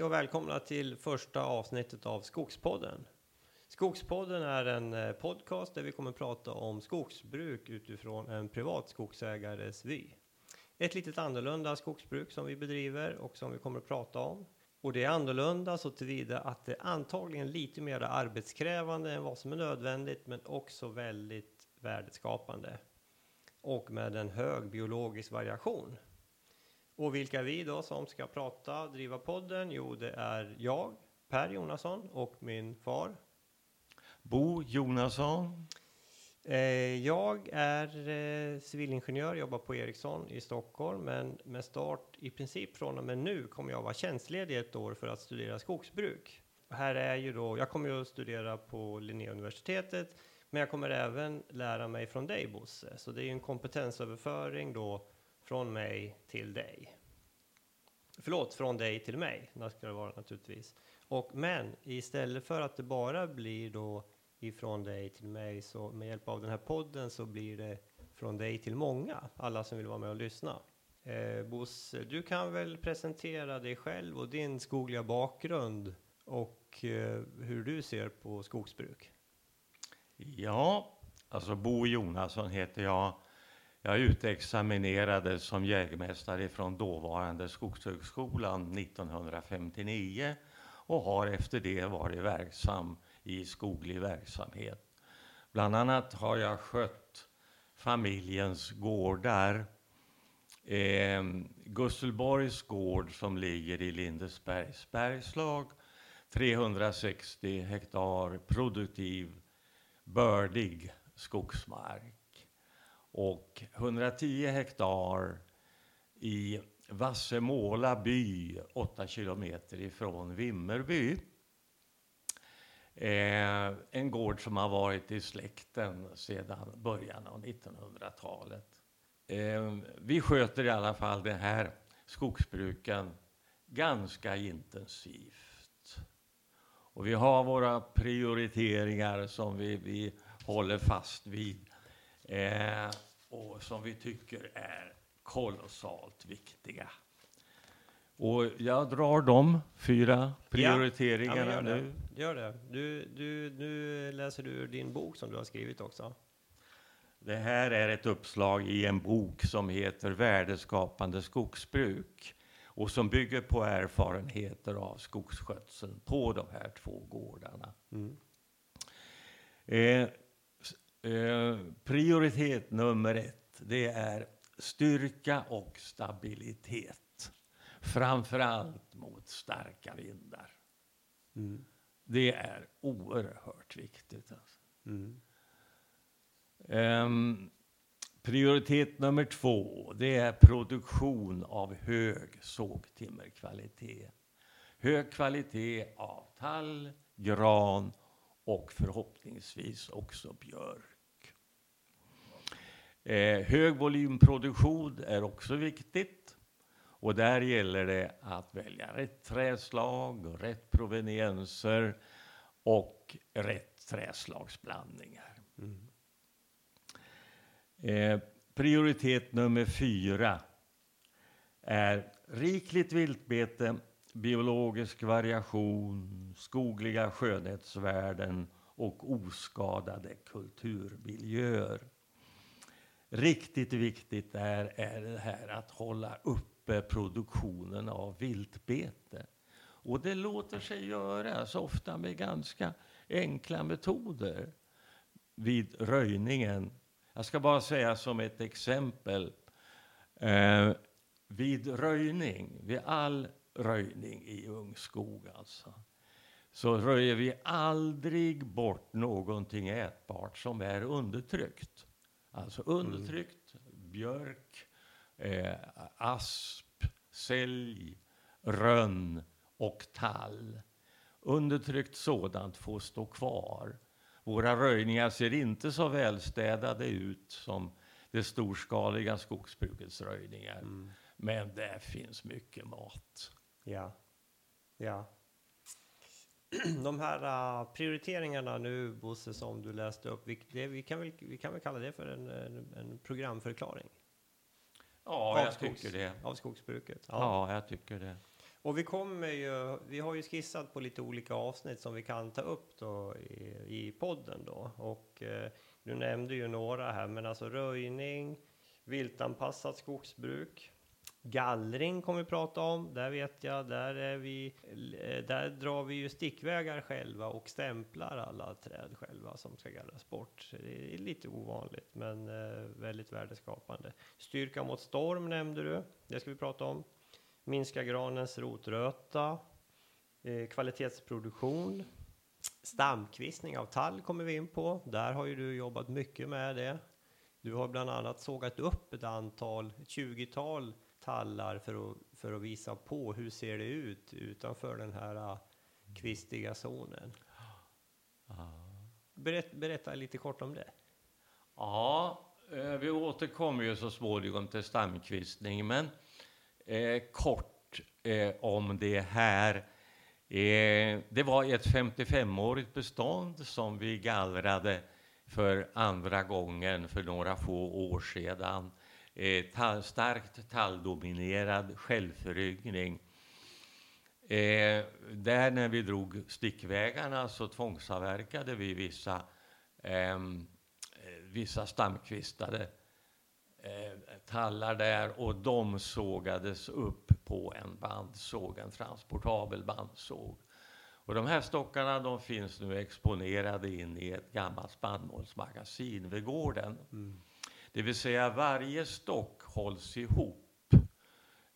Hej och välkomna till första avsnittet av Skogspodden. Skogspodden är en eh, podcast där vi kommer prata om skogsbruk utifrån en privat skogsägares vy. Ett litet annorlunda skogsbruk som vi bedriver och som vi kommer att prata om. Och det är annorlunda så tillvida att det är antagligen lite mer arbetskrävande än vad som är nödvändigt men också väldigt värdeskapande. Och med en hög biologisk variation. Och vilka vi då som ska prata, driva podden? Jo, det är jag, Per Jonasson och min far. Bo Jonasson. Eh, jag är eh, civilingenjör, jobbar på Ericsson i Stockholm, men med start i princip från och med nu kommer jag vara tjänstledig ett år för att studera skogsbruk. Här är ju då, jag kommer ju att studera på Linnéuniversitetet, men jag kommer även lära mig från dig Bosse, så det är ju en kompetensöverföring då från mig till dig. Förlåt, från dig till mig, det ska det vara naturligtvis. Och, men istället för att det bara blir då ifrån dig till mig, så med hjälp av den här podden så blir det från dig till många, alla som vill vara med och lyssna. Eh, Bosse, du kan väl presentera dig själv och din skogliga bakgrund och eh, hur du ser på skogsbruk? Ja, alltså Bo Jonasson heter jag. Jag utexaminerades som jägmästare från dåvarande Skogshögskolan 1959 och har efter det varit verksam i skoglig verksamhet. Bland annat har jag skött familjens gårdar. Eh, Gusselborgs gård som ligger i Lindesbergs bergslag. 360 hektar produktiv, bördig skogsmark och 110 hektar i Vassemåla by, 8 kilometer ifrån Vimmerby. Eh, en gård som har varit i släkten sedan början av 1900-talet. Eh, vi sköter i alla fall den här skogsbruken ganska intensivt. Och vi har våra prioriteringar som vi, vi håller fast vid eh, och som vi tycker är kolossalt viktiga. Och jag drar de fyra prioriteringarna ja, nu. Gör det. Du, du, nu läser du din bok som du har skrivit också. Det här är ett uppslag i en bok som heter Värdeskapande skogsbruk och som bygger på erfarenheter av skogsskötseln på de här två gårdarna. Mm. Eh, Eh, prioritet nummer ett, det är styrka och stabilitet. Framförallt mot starka vindar. Mm. Det är oerhört viktigt. Alltså. Mm. Um, prioritet nummer två, det är produktion av hög sågtimmerkvalitet. Hög kvalitet av tall, gran och förhoppningsvis också björk. Eh, hög volymproduktion är också viktigt. Och där gäller det att välja rätt träslag, rätt provenienser och rätt träslagsblandningar. Mm. Eh, prioritet nummer fyra är rikligt viltbete biologisk variation, skogliga skönhetsvärden och oskadade kulturmiljöer. Riktigt viktigt är, är det här att hålla uppe produktionen av viltbete. Och det låter sig göras ofta med ganska enkla metoder vid röjningen. Jag ska bara säga som ett exempel. Eh, vid röjning, vid all röjning i ungskog alltså. Så röjer vi aldrig bort någonting ätbart som är undertryckt. Alltså mm. undertryckt mm. björk, eh, asp, sälj, rönn och tall. Undertryckt sådant får stå kvar. Våra röjningar ser inte så välstädade ut som det storskaliga skogsbrukets röjningar. Mm. Men där finns mycket mat. Ja. Ja. De här uh, prioriteringarna nu, Bosse, som du läste upp, vi, vi, kan, väl, vi kan väl kalla det för en, en, en programförklaring? Ja, jag tycker det. Av skogsbruket? Ja. ja, jag tycker det. Och vi kommer ju, vi har ju skissat på lite olika avsnitt som vi kan ta upp då i, i podden då. Och eh, du nämnde ju några här, men alltså röjning, viltanpassat skogsbruk, Gallring kommer vi prata om. Där vet jag, där, är vi, eh, där drar vi ju stickvägar själva och stämplar alla träd själva som ska gallras bort. Det är lite ovanligt, men eh, väldigt värdeskapande. Styrka mot storm nämnde du. Det ska vi prata om. Minska granens rotröta. Eh, kvalitetsproduktion. Stamkvistning av tall kommer vi in på. Där har ju du jobbat mycket med det. Du har bland annat sågat upp ett antal, ett 20-tal tallar för att, för att visa på hur ser det ut utanför den här uh, kvistiga zonen. Berätt, berätta lite kort om det. Ja, eh, vi återkommer ju så småningom till stamkvistning, men eh, kort eh, om det här. Eh, det var ett 55-årigt bestånd som vi gallrade för andra gången för några få år sedan eh, tall, starkt talldominerad självföryngring. Eh, där när vi drog stickvägarna så tvångsavverkade vi vissa, ehm, eh, vissa stamkvistade eh, tallar där och de sågades upp på en bandsåg, en transportabel bandsåg. Och de här stockarna de finns nu exponerade in i ett gammalt spannmålsmagasin vid gården. Mm. Det vill säga varje stock hålls ihop.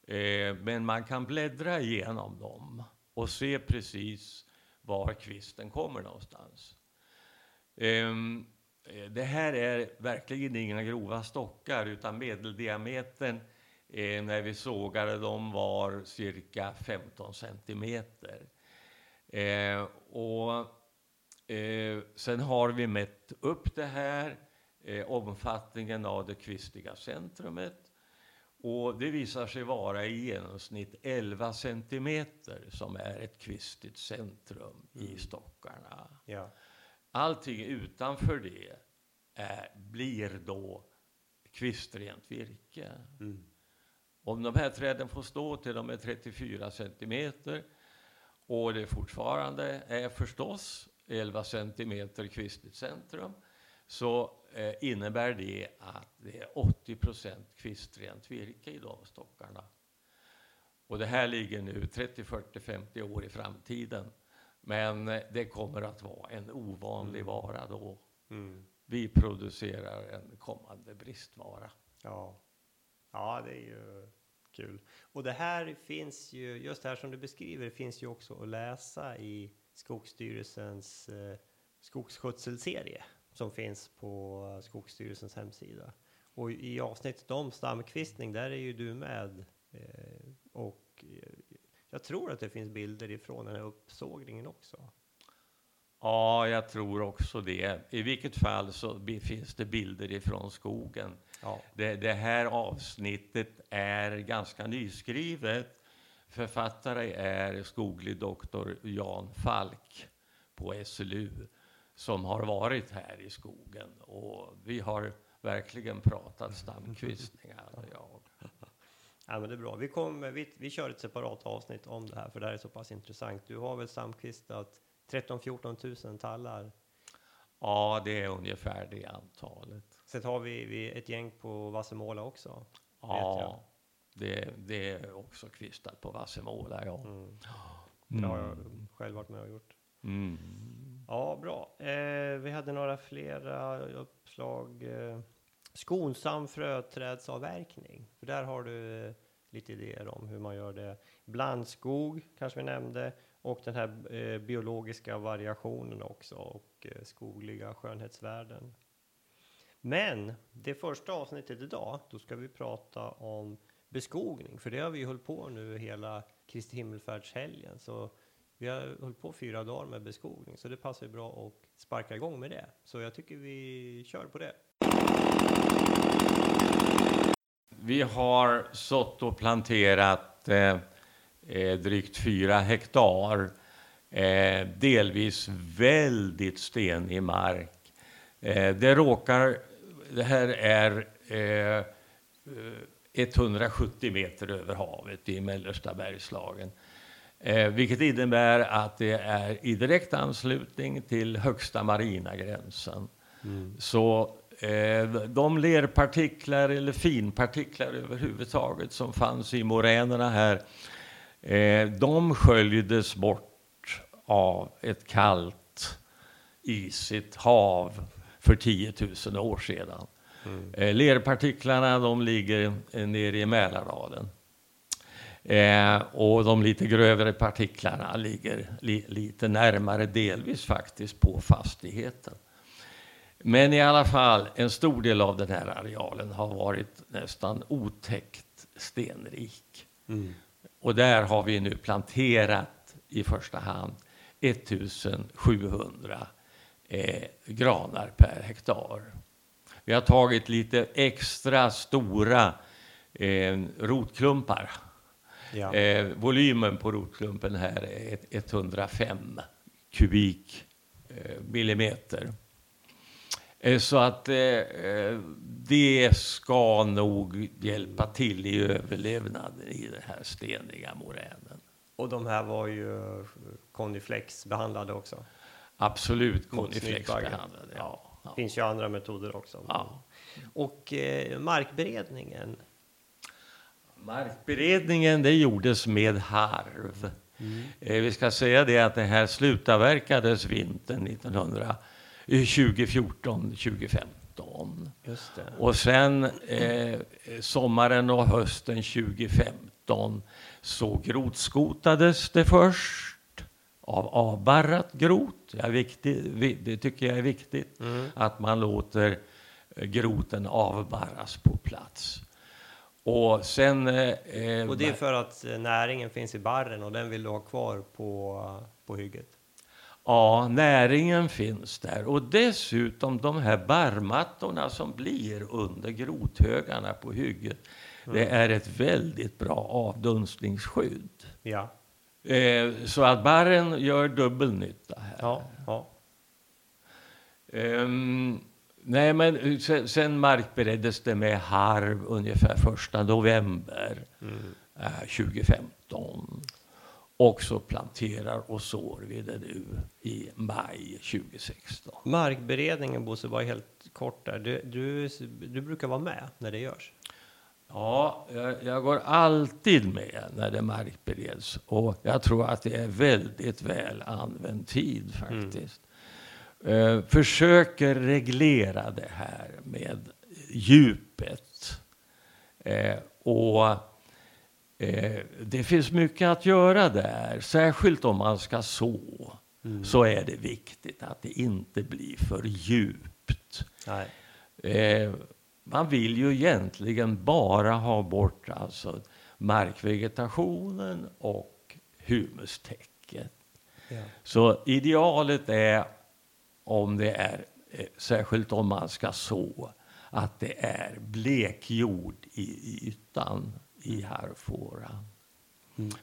Eh, men man kan bläddra igenom dem och se precis var kvisten kommer någonstans. Ehm, eh, det här är verkligen inga grova stockar utan medeldiametern eh, när vi sågade dem var cirka 15 centimeter. Eh, och, eh, sen har vi mätt upp det här eh, omfattningen av det kvistiga centrumet. Och det visar sig vara i genomsnitt 11 centimeter som är ett kvistigt centrum mm. i stockarna. Ja. Allting utanför det är, blir då kvistrent virke. Mm. Om de här träden får stå till de är 34 centimeter och det fortfarande är förstås 11 centimeter kvistigt centrum så eh, innebär det att det är 80 procent kvistrent virke i de stockarna. Och det här ligger nu 30, 40, 50 år i framtiden. Men eh, det kommer att vara en ovanlig mm. vara då. Mm. Vi producerar en kommande bristvara. Ja. ja, det är ju kul. Och det här finns ju, just det här som du beskriver, finns ju också att läsa i Skogsstyrelsens eh, skogsskötselserie som finns på Skogsstyrelsens hemsida. Och i avsnittet om stamkvistning, där är ju du med. Eh, och eh, jag tror att det finns bilder ifrån den här uppsågningen också. Ja, jag tror också det. I vilket fall så finns det bilder ifrån skogen. Ja. Det, det här avsnittet är ganska nyskrivet. Författare är skoglig doktor Jan Falk på SLU som har varit här i skogen. Och vi har verkligen pratat stamkvistningar. jag. Ja, men det är bra. Vi, kommer, vi, vi kör ett separat avsnitt om det här, för det här är så pass intressant. Du har väl stamkvistat 13-14 000 tallar? Ja, det är ungefär det antalet. Sen har vi, vi ett gäng på Vassemåla också. Ja, det, det, är också kvistat på Vassemåla, ja. Mm. Det har jag själv varit med och gjort. Mm. Ja, bra. Eh, vi hade några flera uppslag. Eh, skonsam fröträdsavverkning. För där har du eh, lite idéer om hur man gör det. Blandskog kanske vi nämnde. Och den här eh, biologiska variationen också. Och eh, skogliga skönhetsvärden. Men det första avsnittet idag, då ska vi prata om beskogning. För det har vi ju hållit på nu hela Kristi himmelfärdshelgen. Så vi har hållit på fyra dagar med beskogning, så det passar ju bra att sparka igång med det. Så jag tycker vi kör på det. Vi har sått och planterat eh, eh, drygt fyra hektar, eh, delvis väldigt stenig mark. Eh, det råkar, det här är eh, eh, 170 meter över havet i mellersta Bergslagen. Eh, vilket innebär att det är i direkt anslutning till högsta marina gränsen. Mm. Så eh, de lerpartiklar eller finpartiklar överhuvudtaget som fanns i moränerna här, eh, de sköljdes bort av ett kallt, isigt hav för 10 000 år sedan. Mm. Eh, lerpartiklarna de ligger eh, nere i Mälardalen. Eh, och de lite grövre partiklarna ligger li, lite närmare, delvis faktiskt, på fastigheten. Men i alla fall, en stor del av den här arealen har varit nästan otäckt stenrik. Mm. Och där har vi nu planterat i första hand 1700 eh, granar per hektar. Vi har tagit lite extra stora eh, rotklumpar. Ja. Eh, volymen på rotklumpen här är ett- 105 kubik eh, millimeter. Eh, så att eh, det ska nog hjälpa till i överlevnaden i den här steniga moränen. Och de här var ju Coniflex behandlade också. Absolut snytbaggen. behandlade. Ja, ja. Det finns ju andra metoder också. Ja. Och markberedningen. Markberedningen det gjordes med harv. Eh, vi ska säga det att det här slutavverkades vintern 1900, eh, 2014-2015. Just det. Och sen eh, sommaren och hösten 2015 så grotskotades det först av avbarrat grot. Ja, viktigt, vi- det tycker jag är viktigt, Mm. att man låter eh, groten avbarras på plats. Och sen... Eh, eh, Och det är för att eh, näringen finns i barren och den vill du ha kvar på, på hygget. Ja, näringen finns där. Och dessutom de här barrmattorna som blir under grothögarna på hygget. Det är ett väldigt bra avdunstningsskydd. Ja. Eh, så att barren gör dubbel nytta här. Ja. ja. Ehm, nej, men sen, sen markbereddes det med harv ungefär första november Mm. eh, 2015. Och så planterar och sår vi det nu i maj 2016. Markberedningen, Bosse, bara helt kort där. Du, du, du brukar vara med när det görs. Ja, jag, jag går alltid med när det markbereds och jag tror att det är väldigt väl använd tid faktiskt. Eh, försöker reglera det här med djupet. Eh, och eh, det finns mycket att göra där, särskilt om man ska så. Så är det viktigt att det inte blir för djupt. Eh, man vill ju egentligen bara ha bort alltså markvegetationen och humustäcket. Ja. Så idealet är om det är, eh, särskilt om man ska så, att det är blek jord i ytan i harvfåran.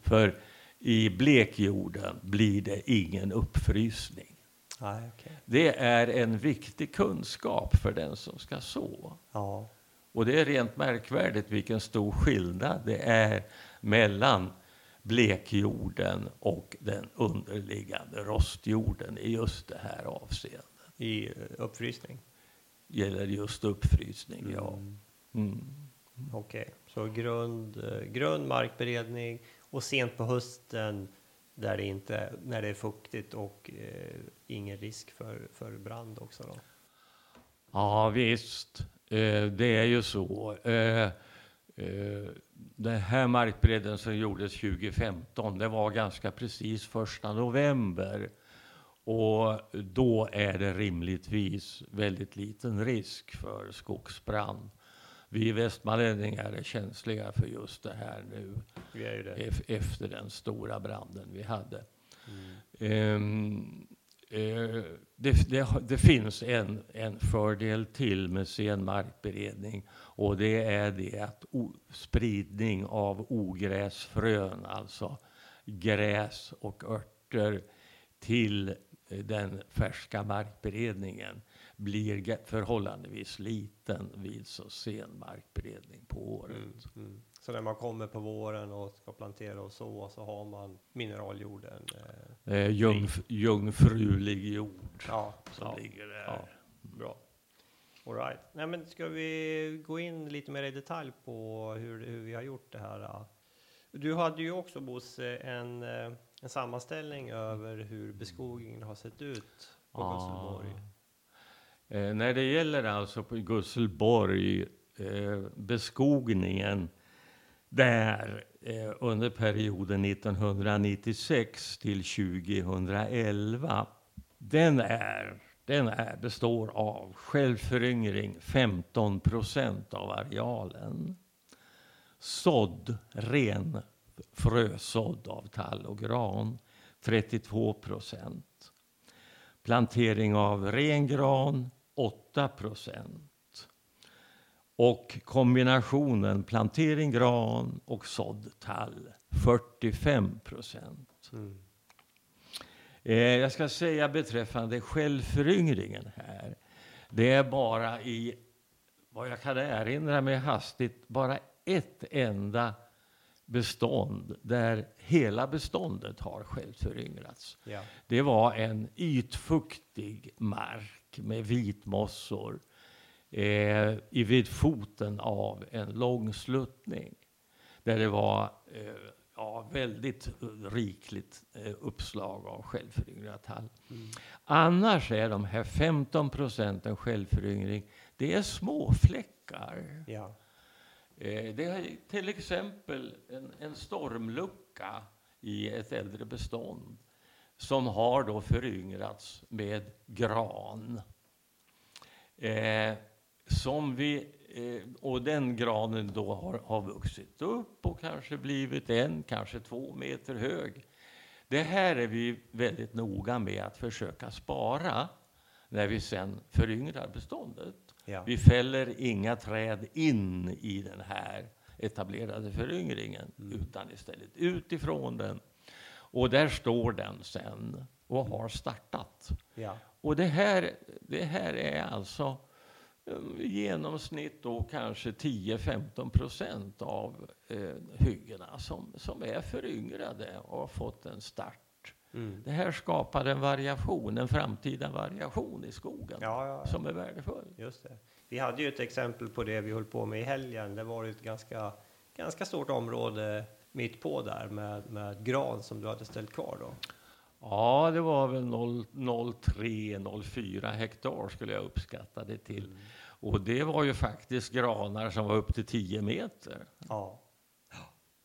För i blekjorden blir det ingen uppfrysning. Nej, okej. Det är en viktig kunskap för den som ska så. Ja. Och det är rent märkvärdigt vilken stor skillnad det är mellan blekjorden och den underliggande rostjorden i just det här avseendet. I eh, uppfrysning. Gäller just uppfrysning, ja. Mm. Okej, så grund, eh, grund markberedning och sent på hösten där det inte, när det är fuktigt och eh, ingen risk för, för brand också då. Ja, visst. Eh, det är ju så. Eh, eh, den här markbredden som gjordes 2015, det var ganska precis första november. Och då är det rimligtvis väldigt liten risk för skogsbrand. Vi västmanlänningar är känsliga för just det här nu Vi är ju det. ef- efter den stora branden vi hade. Ehm, eh, Eh, det, det, det finns en, en fördel till med sen markberedning och det är det att o, spridning av ogräsfrön, alltså gräs och örter till eh, den färska markberedningen blir förhållandevis liten vid så sen markberedning på året. Mm. mm. Så när man kommer på våren och ska plantera och så, så har man mineraljorden. Eh, Eh, jungf jungfrulig jord ja, som ja, ligger där. ja, bra. All right. Nej, men ska vi gå in lite mer i detalj på hur, hur vi har gjort det här? då? Du hade ju också Bosse en, eh, en sammanställning över hur beskogningen har sett ut på Ja. Gusselborg. Eh, när det gäller alltså på Gusselborg, eh, beskogningen där eh, under perioden 1996 till 2011, den, är, den är, består av självföryngring 15 procent av arealen. Sådd, ren frösådd av tall och gran 32 procent. Plantering av ren gran 8 procent. Och kombinationen plantering gran och sådd tall 45 procent. Mm. Eh, jag ska säga beträffande självföryngringen här. Det är bara i, vad jag kan erinra mig hastigt, bara ett enda bestånd där hela beståndet har självföryngrats. Ja. Det var en ytfuktig mark med vitmossor eh, i vid foten av en lång sluttning. Där det var eh, ja, väldigt rikligt eh, uppslag av självföryngrat tall. Mm. Annars är de här 15 procenten självföryngring, det är små fläckar. Ja. Eh, Det är till exempel en, en stormlucka i ett äldre bestånd som har då föryngrats med gran. Eh, som vi, eh, och den granen då har, har vuxit upp och kanske blivit en, kanske två meter hög. Det här är vi väldigt noga med att försöka spara när vi sen föryngrar beståndet. Ja. Vi fäller inga träd in i den här etablerade föryngringen utan istället utifrån den. Och där står den sen och har startat. Ja. Och det här, det här är alltså i genomsnitt då kanske 10-15 procent av eh, hyggena som, som är föryngrade och har fått en start. Mm. Det här skapar en variation, en framtida variation i skogen Ja, ja, ja. som är värdefull. Just det. Vi hade ju ett exempel på det vi höll på med i helgen. Det var ett ganska, ganska stort område mitt på där med, med gran som du hade ställt kvar då. Ja, det var väl 0,3-0,4 hektar skulle jag uppskatta det till. Mm. Och det var ju faktiskt granar som var upp till 10 meter. Ja.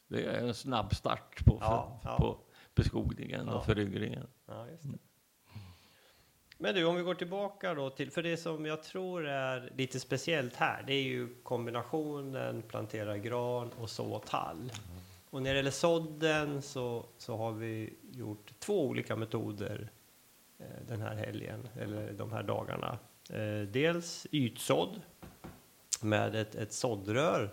Det är en snabb start på, Ja, ja. på beskogningen Ja. och föryngringen. Det. Men du, om vi går tillbaka då till, för det som jag tror är lite speciellt här, det är ju kombinationen plantera gran och så tall. Och när det gäller sådden så, så har vi gjort två olika metoder eh, den här helgen, eller de här dagarna. Eh, dels ytsådd med ett, ett såddrör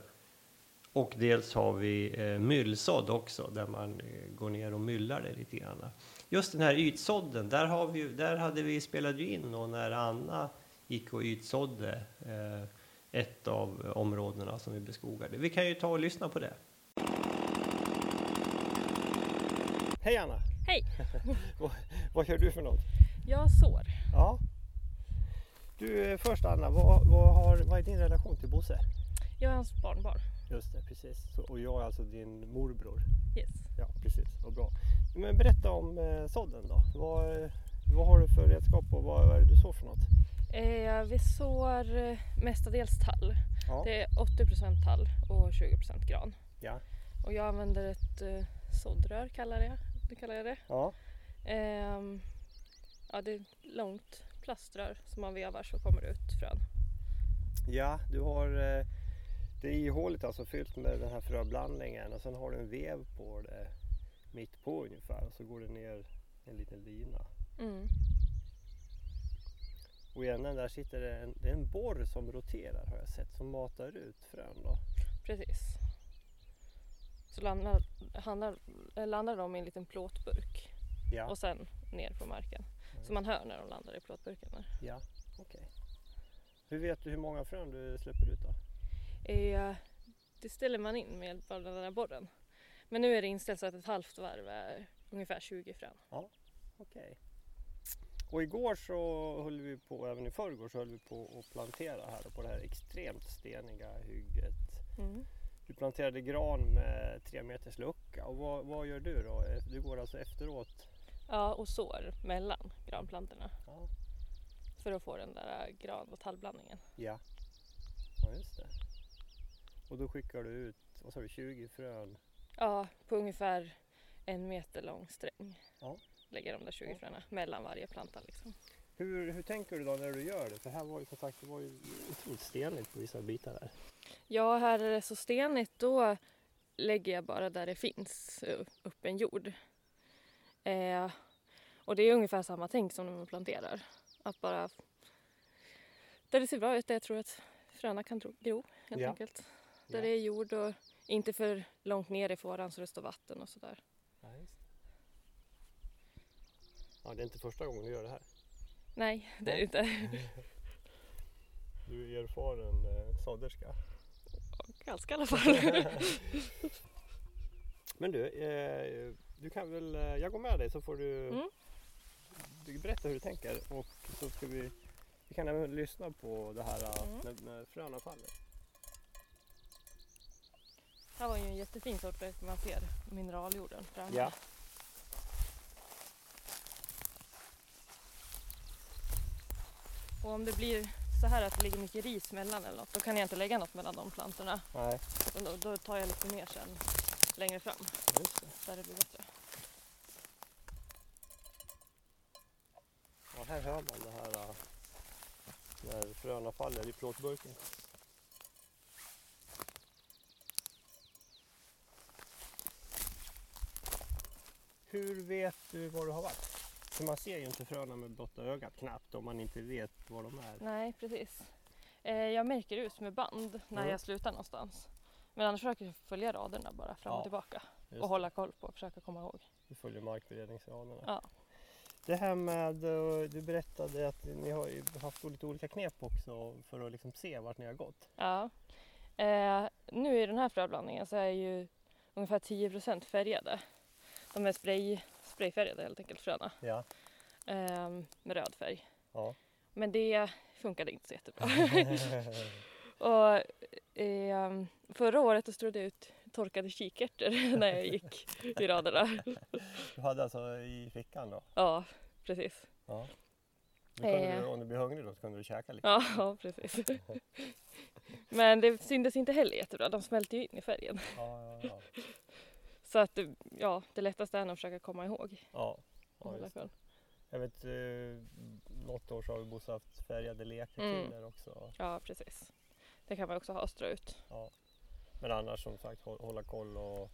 och dels har vi eh, myllsådd också, där man eh, går ner och myllar det lite grann. Just den här ytsådden, där, har vi, där hade vi spelat in och när Anna gick och ytsådde eh, ett av områdena som vi beskogade. Vi kan ju ta och lyssna på det. Hej Anna! Hej! vad, vad gör du för något? Jag sår. Ja. Du, eh, först Anna, vad, vad, har, vad är din relation till Bosse? Jag är hans barnbarn. Just det, precis. Så, och jag är alltså din morbror. Yes. Ja, precis. Vad bra. Men berätta om eh, sådden då. Vad, vad har du för redskap och vad, vad är det du sår för något? Eh, vi sår eh, mestadels tall. Ja. Det är 80% tall och 20% gran. Ja. Och jag använder ett eh, såddrör kallar jag, det kallar jag det. Ja. Ehm, ja, det är långt plaströr som man vevar så kommer det ut frön. ja, du har eh, det är ihåligt alltså fyllt med den här fröblandningen och sen har du en vev på det mitt på ungefär och så går det ner en liten lina. Mm. Och i änden där sitter det en, det är en borr som roterar har jag sett som matar ut frön då. Precis. Så landar, handlar, eh, landar de i en liten plåtburk Ja, och sen ner på marken. Så man hör när de landar i plåtburken. Där. ja, okej. Hur vet du hur många frön du släpper ut då? Eh, det ställer man in med hjälp av den där borren. Men nu är det inställt så att ett halvt varv är ungefär 20 frön. Okej. Och igår så höll vi på, även i förrgår så höll vi på att plantera här på det här extremt steniga hygget. Mm. Du planterade gran med tre meters lucka och vad, vad gör du då? Du går alltså efteråt? Ja, och sår mellan granplantorna Ja. för att få den där gran och tallblandningen. Ja, ja just det. Och då skickar du ut, vad sa du, 20 frön? Ja, på ungefär en meter lång sträng. Ja. Lägger de där 20 Ja. fröna mellan varje planta liksom. Hur, hur tänker du då när du gör det? För här var ju som sagt, det var ju otroligt stenigt på vissa bitar där. Ja, här är det så stenigt då lägger jag bara där det finns eh, upp en jord. Eh, och det är ungefär samma tänk som när man planterar. Att bara där det ser bra ut, där jag tror att fröna kan gro helt Ja. enkelt. Där Ja. det är jord och inte för långt ner i fåran så det står vatten och sådär. Ja. Ja, det är inte första gången du gör det här. Nej, det är det inte. Du är erfaren eh, sådderska. Ganska i alla fall. Men du, eh, du kan väl, eh, jag går med dig så får du, Mm. du berätta hur du tänker och så ska vi, vi kan även lyssna på det här eh, Mm. när, när fröna faller. Här var ju en jättefin sort där man ser mineraljorden framme. Ja. Och om det blir så här att det ligger mycket ris mellan eller något, då kan jag inte lägga något mellan de plantorna. Nej, Då, då tar jag lite mer sen längre fram, just det. där det blir bättre. Ja, här hör man det här eh, när fröna faller i plåtburken. Hur vet du var du har varit? För man ser ju inte fröna med blotta ögat knappt om man inte vet var de är. Nej, precis. Eh, jag märker ut med band när Mm. jag slutar någonstans. Men annars försöker jag följa raderna bara fram Ja, och tillbaka och hålla koll på och försöka komma ihåg. Du följer markberedningsraderna. Ja. Det här med, eh, du berättade att ni har ju haft lite olika knep också för att liksom se vart ni har gått. Ja. Eh, nu i den här fröblandningen så är ju ungefär 10% färgade. De är spray, sprayfärgade helt enkelt fröna Ja. eh, med röd färg. Ja. Men det funkade inte så jättebra. och, eh, förra året då strödde jag ut torkade kikärtor när jag gick i raderna. Du hade alltså i fickan då? Ja, precis. Ja. Kunde Eh. du, om du blir hungrig då så kunde du käka lite. Ja, ja, precis. Men det syntes inte heller jättebra. De smälte ju in i färgen. Ja, ja. Så att det- ja, det lättaste är nog att försöka komma ihåg. ja. ja just det. Jag vet, eh, något år så har vi Bosse haft färgade lekrekyler Mm. också. Ja, precis. Det kan man också ha och strö ut. Men annars som sagt hå- hålla koll och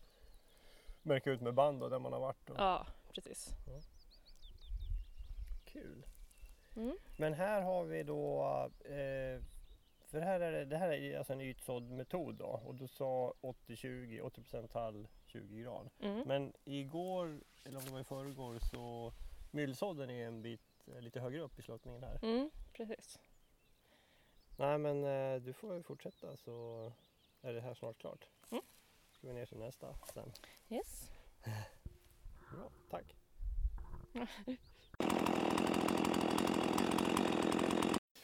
märka ut med band och där man har varit. Och. Ja, precis. Kul! Mm. Men här har vi då, eh, för här är det, det här är alltså en ytsådd metod då och du sa 80-20, 80% tall, 20 gran. Mm. Men igår, eller om det var i förrgår, så myllsådden är en bit eh, lite högre upp i sluttningen här. Mm, precis. Nej men eh, du får fortsätta så är det här snart klart. Mm. Ska vi ner till nästa sen. Yes. Bra, tack!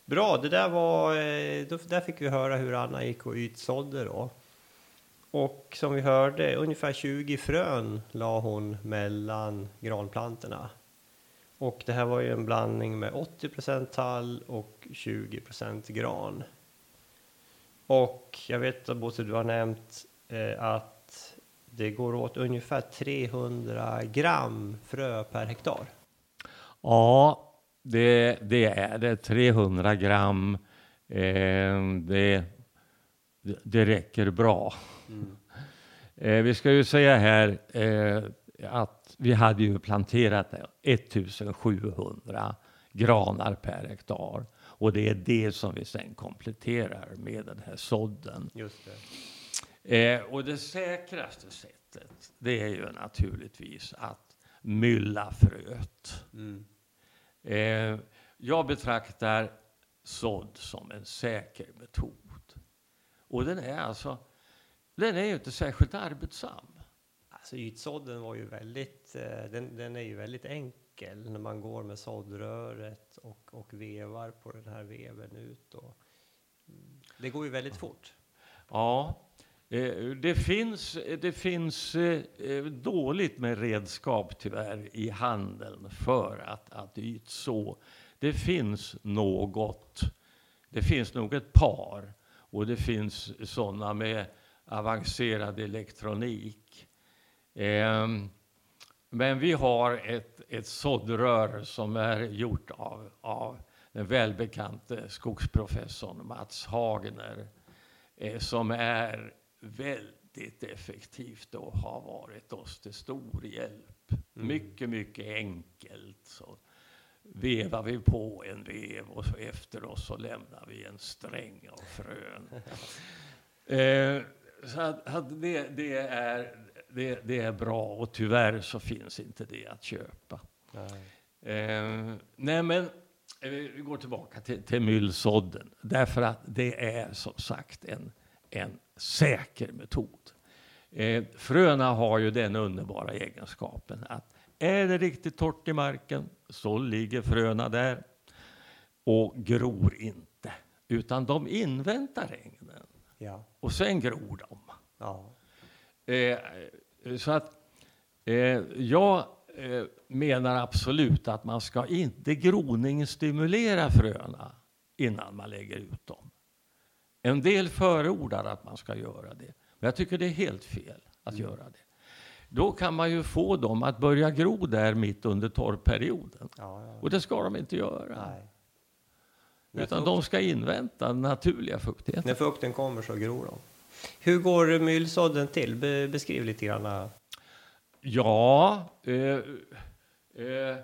Bra, det där var, eh, då, där fick vi höra hur Anna gick och ytsådde då. Och som vi hörde, ungefär 20 frön la hon mellan granplantorna. Och det här var ju en blandning med 80% tall och 20% gran. Och jag vet att Bosse, du har nämnt eh, att det går åt ungefär 300 gram frö per hektar. Ja, det, det är det. 300 gram. Eh, det, det räcker bra. Eh, vi ska ju säga här eh, att vi hade ju planterat 1700 granar per hektar. Och det är det som vi sen kompletterar med den här sådden. Just det. Eh, och det säkraste sättet, det är ju naturligtvis att mylla fröet. Mm. Eh, jag betraktar sådd som en säker metod. Och den är alltså den är ju inte särskilt arbetsam. Alltså ytsådden var ju väldigt, eh, den, den är ju väldigt enkel när man går med såddröret och, och vevar på den här veven ut. Och, mm, det går ju väldigt fort. Ja, eh, det finns, det finns eh, dåligt med redskap tyvärr i handeln för att, att ytså. Det finns något, det finns nog ett par och det finns sådana med avancerad elektronik. Ehm, men vi har ett, ett såddrör som är gjort av, av den välbekante skogsprofessorn Mats Hagner eh, som är väldigt effektivt och har varit oss till stor hjälp. Mm. Mycket, mycket enkelt. Så vevar vi på en vev och så efter oss så lämnar vi en sträng av frön. eh, så att, att det, det, är, det, det, är bra och tyvärr så finns inte det att köpa. Nej, eh, nej men eh, vi går tillbaka till, till myllsådden. Därför att det är som sagt en, en säker metod. Eh, fröna har ju den underbara egenskapen att är det riktigt torrt i marken så ligger fröna där och gror inte. Utan de inväntar regnen. Ja. Och sen gror de. Ja. Eh, så att eh, jag eh, menar absolut att man ska inte groningsstimulera fröna innan man lägger ut dem. En del förordar att man ska göra det. Men jag tycker det är helt fel att mm. göra det. Då kan man ju få dem att börja gro där mitt under torrperioden. Ja, ja. Och det ska de inte göra. Nej. Utan de ska invänta naturliga fuktigheten. När fukten kommer så gror de. Hur går myllsådden till? Be beskriv lite grann. Ja, eh, eh,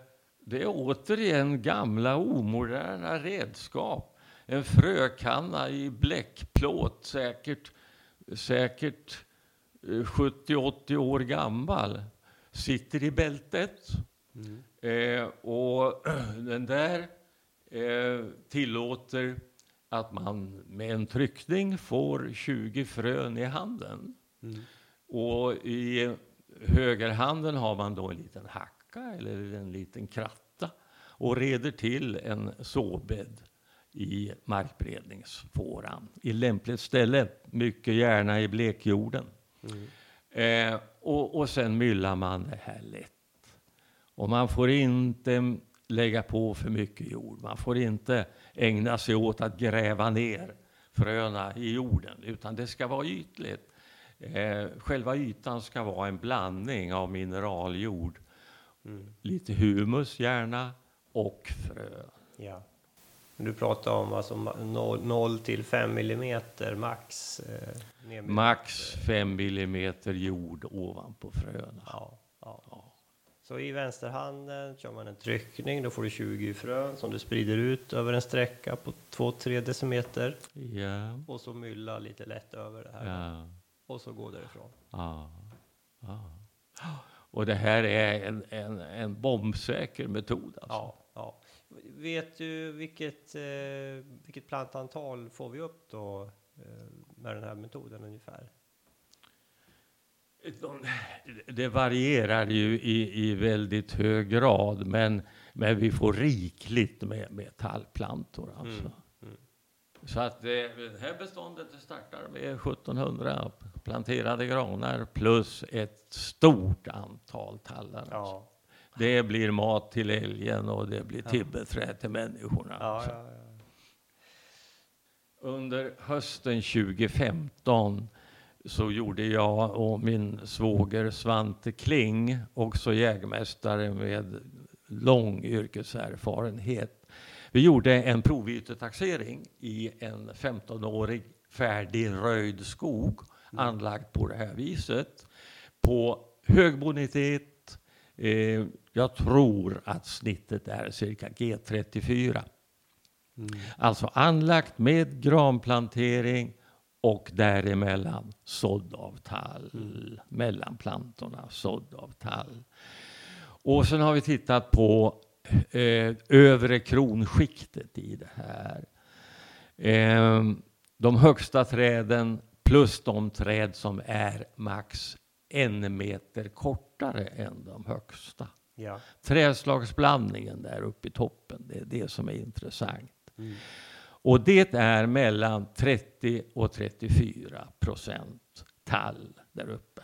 det är återigen gamla omoderna redskap. En frökanna i bläckplåt, säkert, säkert 70-80 år gammal, sitter i bältet. Mm. Eh, och den där eh, tillåter att man med en tryckning får 20 frön i handen. Mm. Och i högerhanden har man då en liten hacka eller en liten kratta och reder till en såbädd i markberedningsfåran i lämpligt ställe, mycket gärna i blekjorden. Mm. Eh, och, och sen myllar man det här lätt. Och man får inte lägga på för mycket jord. Man får inte ägna sig åt att gräva ner fröna i jorden, utan det ska vara ytligt. Eh, själva ytan ska vara en blandning av mineraljord, mm. lite humus gärna och frö. Ja. Du pratar om alltså 0 till 5 millimeter max? Eh, max 5 millimeter jord ovanpå fröna. Ja, ja. ja. Så i vänsterhanden kör man en tryckning, då får du 20 frön som du sprider ut över en sträcka på 2-3 decimeter. Ja. Och så mylla lite lätt över det här. Ja. Och så gå därifrån. Ja. ja. Och det här är en, en, en bombsäker metod alltså. Ja. Vet du vilket, eh, vilket plantantal får vi upp då eh, med den här metoden ungefär? Det varierar ju i, i väldigt hög grad, men, men vi får rikligt med, med tallplantor. Alltså. Mm. Mm. Så att det, det här beståndet startar med 1700 planterade granar plus ett stort antal tallar. Alltså. Ja. Det blir mat till älgen och det blir tibbeträd till människorna. Ja, ja, Under hösten 2015 så gjorde jag och min svåger Svante Kling, också jägmästare med lång yrkeserfarenhet. Vi gjorde en provytetaxering i en 15-årig färdigröjd skog mm. anlagd på det här viset. På hög bonitet. Eh, jag tror att snittet är cirka G34. Mm. Alltså anlagt med granplantering och däremellan sådd av tall. Mm. Mellan plantorna sådd av tall. Och sen har vi tittat på eh, övre kronskiktet i det här. Eh, de högsta träden plus de träd som är max en meter kortare än de högsta. Ja. Träslagsblandningen där uppe i toppen, det är det som är intressant. Mm. Och det är mellan 30 och 34 procent tall där uppe.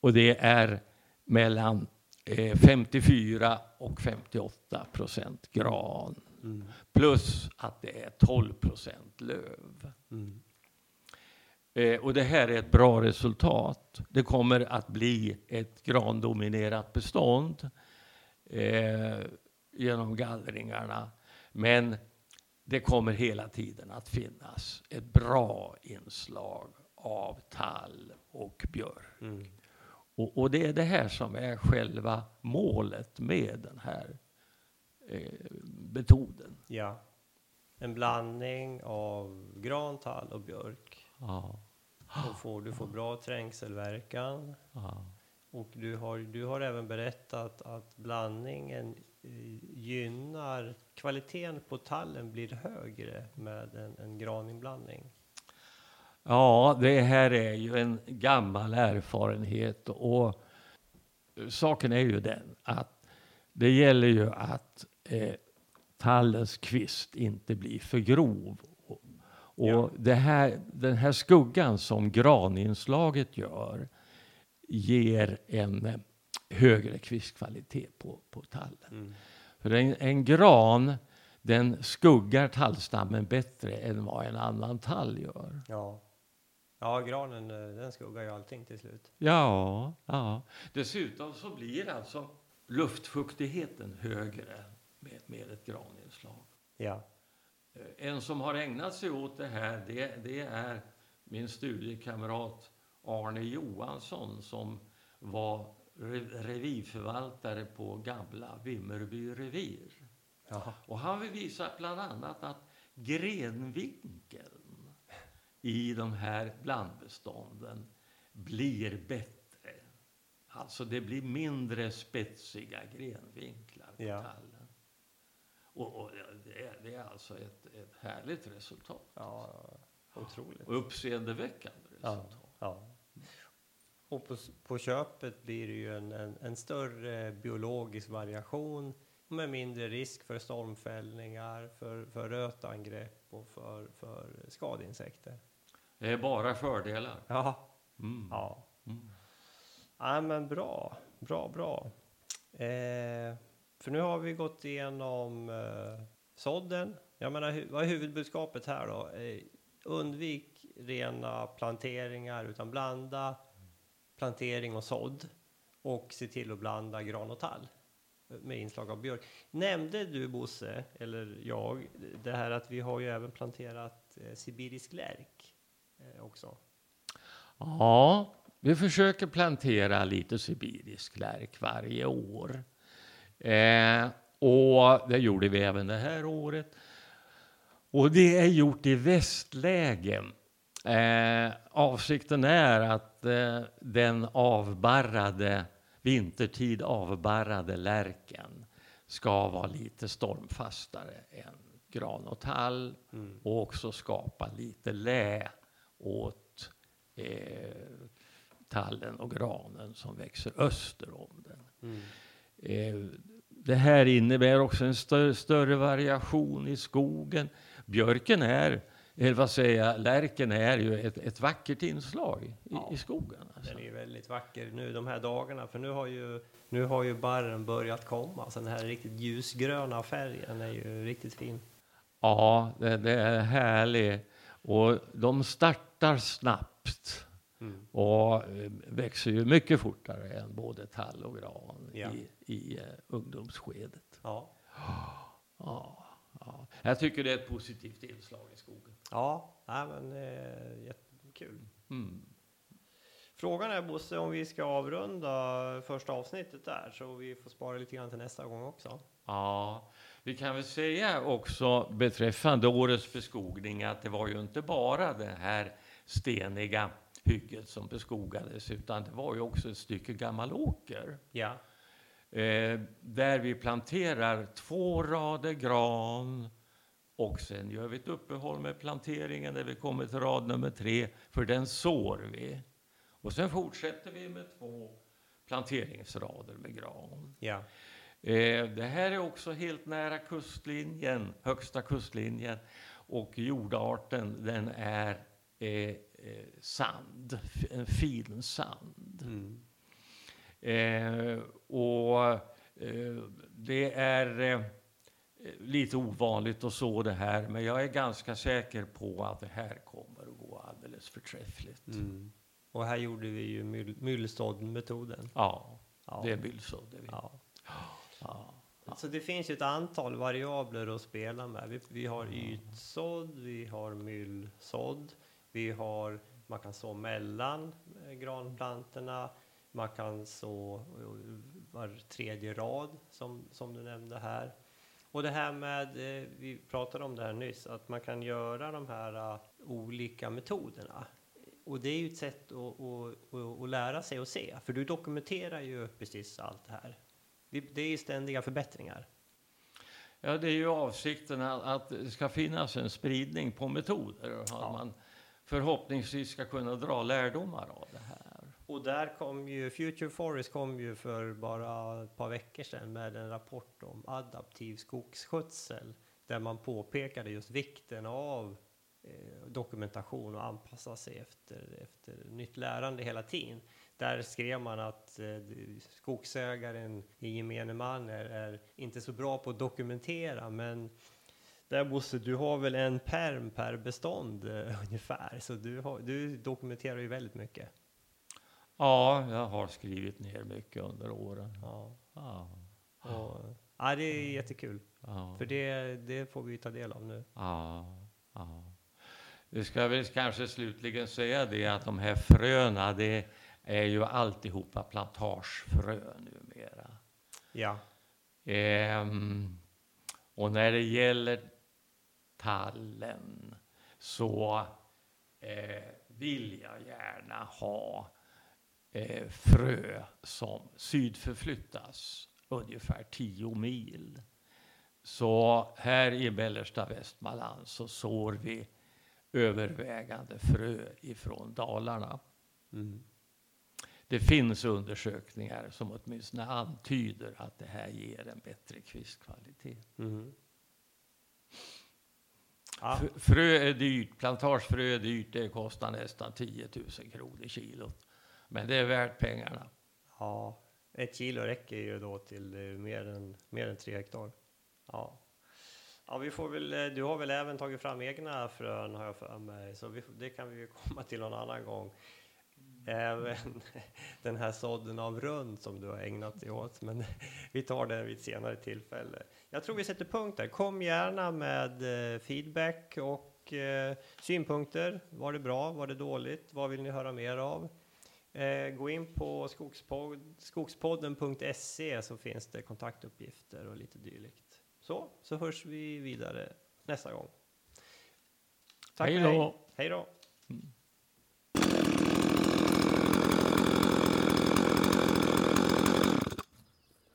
Och det är mellan eh, 54 och 58 procent gran. Mm. Plus att det är 12 procent löv. Mm. Eh, och det här är ett bra resultat. Det kommer att bli ett grandominerat bestånd eh, genom gallringarna. Men det kommer hela tiden att finnas ett bra inslag av tall och björk. Mm. Och, och det är det här som är själva målet med den här eh, metoden. Ja. En blandning av gran, tall och björk. Ja, Då får, du får bra trängselverkan. ja. Och du har, du har även berättat att blandningen eh, gynnar kvaliteten på tallen blir högre med en, en graninblandning. Ja, det här är ju en gammal erfarenhet och saken är ju den att det gäller ju att eh, tallens kvist inte blir för grov. Och, Ja. här, den här skuggan som graninslaget gör ger en högre kvistkvalitet på, på tallen. Mm. För en, en gran den skuggar tallstammen bättre än vad en annan tall gör. Ja. ja, granen eh, den skuggar ju allting till slut. Ja, ja. Dessutom så blir alltså luftfuktigheten högre med, med ett graninslag. Ja. Eh, En som har ägnat sig åt det här det, det är min studiekamrat Arne Johansson som var re- revirförvaltare på gamla Vimmerby revir. Jaha. Och han vill visa bland annat att grenvinkeln i de här blandbestånden blir bättre. Alltså det blir mindre spetsiga grenvinklar på Ja. tallen. Och, och det, är, det är alltså ett, ett härligt resultat. Ja, otroligt. Och uppseendeväckande Ja. resultat. Ja. Och på, på köpet blir det ju en, en, en större biologisk variation med mindre risk för stormfällningar, för, för rötangrepp och för, för skadeinsekter. Det är bara fördelar. Ja, Mm. ja. Mm. ja men bra, bra, bra. Eh, för nu har vi gått igenom eh, sådden. Jag menar, vad är huvudbudskapet här då? Eh, undvik rena planteringar utan blanda plantering och sådd och se till att blanda gran och tall med inslag av björk. Nämnde du Bosse, eller jag, det här att vi har ju även planterat eh, sibirisk lärk eh, också? Ja, vi försöker plantera lite sibirisk lärk varje år. Eh, och det gjorde vi även det här året. Och det är gjort i västläge. Eh, avsikten är att eh, den avbarrade, vintertid avbarrade lärken ska vara lite stormfastare än gran och tall Mm. och också skapa lite lä åt eh, tallen och granen som växer öster om den. Mm. Eh, det här innebär också en större, större variation i skogen. Björken är, eller vad säger jag, lärken är ju ett, ett vackert inslag i, Ja. i skogen. Alltså. Den är ju väldigt vacker nu de här dagarna, för nu har ju, nu har ju barren börjat komma. Så den här riktigt ljusgröna färgen är ju riktigt fin. Ja, det, det är härligt. Och de startar snabbt Mm. och eh, växer ju mycket fortare än både tall och gran Ja. i, i eh, ungdomsskedet. Ja. Ja, ja. Jag tycker det är ett positivt inslag i skogen. Ja, nej, men eh, jättekul. Mm. Frågan är Bosse om vi ska avrunda första avsnittet där så vi får spara lite grann till nästa gång också. Ja, vi kan väl säga också beträffande årets beskogning att det var ju inte bara det här steniga hygget som beskogades utan det var ju också ett stycke gammal åker Ja. Eh, där vi planterar två rader gran Och sen gör vi ett uppehåll med planteringen där vi kommer till rad nummer tre, för den sår vi. Och sen fortsätter vi med två planteringsrader med gran. Ja. Eh, det här är också helt nära kustlinjen, högsta kustlinjen. Och jordarten den är eh, eh, sand, en fin sand. Mm. Eh, och eh, det är eh, lite ovanligt att så det här, men jag är ganska säker på att det här kommer att gå alldeles förträffligt. Mm. Och här gjorde vi ju myll, myllsåddmetoden. Ja, Ja. det är bylsådd. vi. Ja. Ja. Så det finns ju ett antal variabler att spela med. Vi, vi har ytsådd, vi har myllsådd, vi har, man kan så mellan eh, granplantorna, man kan så var tredje rad som, som du nämnde här. Och det här med, eh, vi pratade om det här nyss, att man kan göra de här eh, olika metoderna. Och det är ju ett sätt att, att, att, att lära sig att se, för du dokumenterar ju precis allt det här. Det, är ständiga förbättringar. Ja, det är ju avsikten att, att det ska finnas en spridning på metoder och att Ja. man förhoppningsvis ska kunna dra lärdomar av det här. Och där kom ju, Future Forest kom ju för bara ett par veckor sedan med en rapport om adaptiv skogsskötsel där man påpekade just vikten av eh, dokumentation och anpassa sig efter, efter nytt lärande hela tiden. Där skrev man att eh, skogsägaren i gemene man är, är inte så bra på att dokumentera men där Bosse, du har väl en perm per bestånd eh, ungefär, så du, har, du dokumenterar ju väldigt mycket. Ja, jag har skrivit ner mycket under åren. Ja. Ja, Och, ja, det är jättekul. ja, För det, det får vi ta del av nu. ja, ja. Vi ska väl kanske slutligen säga det att de här fröna, det är ju alltihopa plantagefrön numera. Ja. Ehm, och när det gäller tallen så eh, vill jag gärna ha eh, frö som sydförflyttas ungefär 10 mil. Så här i mellersta Västmanland så sår vi övervägande frö ifrån Dalarna. Mm. Det finns undersökningar som åtminstone antyder att det här ger en bättre kvistkvalitet. Mm. Ja. Frö är dyrt, plantagefrö är dyrt, det kostar nästan 10 000 kronor kilot. Men det är värt pengarna. ja, ett kilo räcker ju då till eh, mer än, mer än tre hektar. Ja. Ja, vi får väl, eh, du har väl även tagit fram egna frön har jag för mig, så vi, det kan vi ju komma till någon annan gång. Även den här sådden av rund som du har ägnat dig åt, men vi tar det vid ett senare tillfälle. Jag tror vi sätter punkt där. Kom gärna med eh, feedback och synpunkter. Var det bra? Var det dåligt? Vad vill ni höra mer av? Eh, gå in på skogspodd, skogspodden.se så finns det kontaktuppgifter och lite dylikt. Så, så hörs vi vidare nästa gång. Tack Hej då! Hej då! Mm.